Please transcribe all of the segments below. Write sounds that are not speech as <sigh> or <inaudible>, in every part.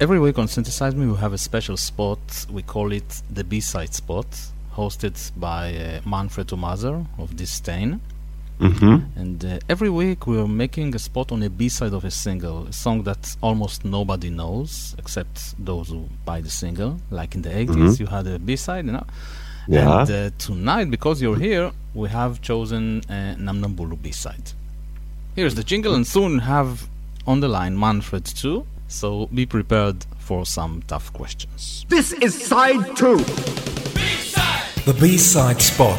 Every week on Synthesize Me, we have a special spot. We call it the B-side spot, hosted by uh, Manfred Thomaser of Disdain. Mm-hmm. And uh, every week we're making a spot on a B-side of a single, a song that almost nobody knows except those who buy the single. Like in the 80s, Mhm. you had a B-side, you know. Yeah. And uh, tonight, because you're here, we have chosen uh, Namnambulu B-side. Here's the jingle, and soon have on the line Manfred too. So be prepared for some tough questions. This is side two. The B-side spot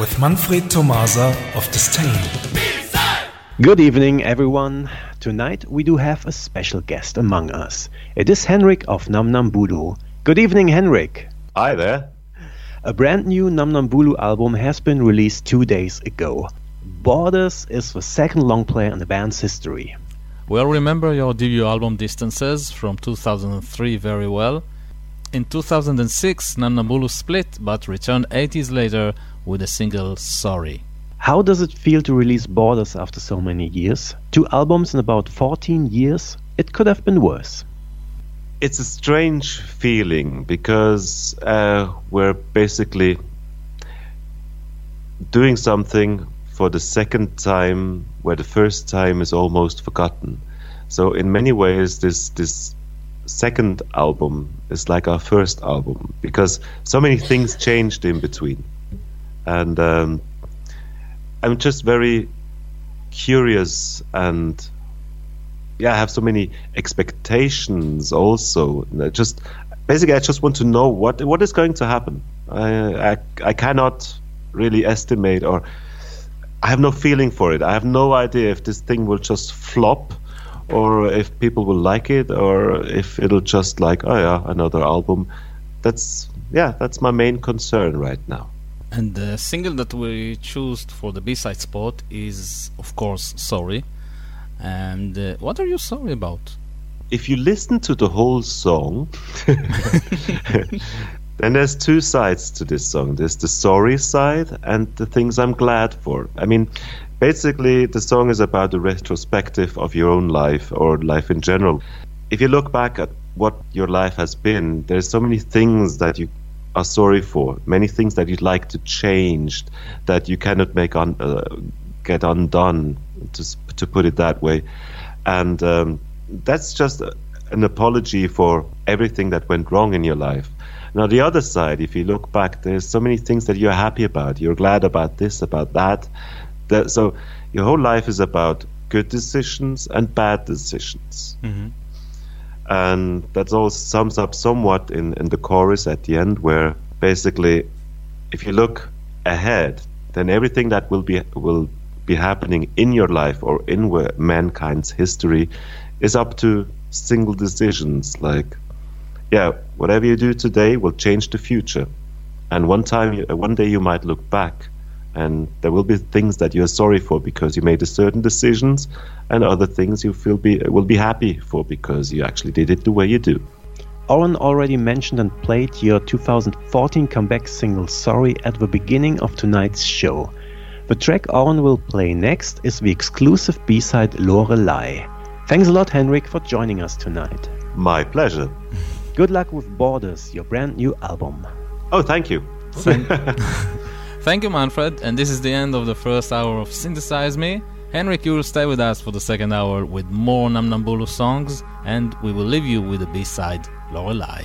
with Manfred Thomaser of Disdain. Good evening, everyone. Tonight we do have a special guest among us. It is Henrik of Nam Nam Bulu. Good evening, Henrik. Hi there. A brand new Nam Nam Bulu album has been released two days ago. Borders is the second long play in the band's history. Well, remember your debut album Distances from 2003 very well. In 2006, Namnambulu split but returned 80s later with the single Sorry. How does it feel to release Borders after so many years? Two albums in about 14 years? It could have been worse. It's a strange feeling because uh, we're basically doing something for the second time where the first time is almost forgotten. So in many ways, this this second album is like our first album because so many things <laughs> changed in between, and um, I'm just very curious and yeah, I have so many expectations also. I Just basically, I just want to know what what is going to happen. I I, I cannot really estimate or I have no feeling for it. I have no idea if this thing will just flop or if people will like it or if it'll just like oh yeah another album. That's yeah, that's my main concern right now. And the single that we chose for the B-side spot is, of course, Sorry. And uh, what are you sorry about? if you listen to the whole song, <laughs> <laughs> then there's two sides to this song. There's the sorry side and the things I'm glad for. I mean, basically, the song is about the retrospective of your own life or life in general. If you look back at what your life has been, there's so many things that you are sorry for, many things that you'd like to change, that you cannot make un- uh, get undone, to, to put it that way. And um, that's just an apology for everything that went wrong in your life. Now, the other side, if you look back, there's so many things that you're happy about. You're glad about this, about that. that so, your whole life is about good decisions and bad decisions. Mhm. And that all sums up somewhat in, in the chorus at the end, where basically, if you look ahead, then everything that will be will be happening in your life or in mankind's history is up to single decisions. Like, yeah, whatever you do today will change the future, and one time, uh, one day, you might look back, and there will be things that you're sorry for because you made a certain decisions, and other things you feel be uh, will be happy for because you actually did it the way you do. Oren already mentioned and played your 2014 comeback single Sorry at the beginning of tonight's show. The track Oren will play next is the exclusive B-side Lorelei. Thanks a lot, Henrik, for joining us tonight. My pleasure. Good luck with Borders, your brand new album. Oh, thank you. Thank, <laughs> Thank you, Manfred. And this is the end of the first hour of Synthesize Me. Henrik, you will stay with us for the second hour with more Namnambulu songs, and we will leave you with the B-side, Lorelei.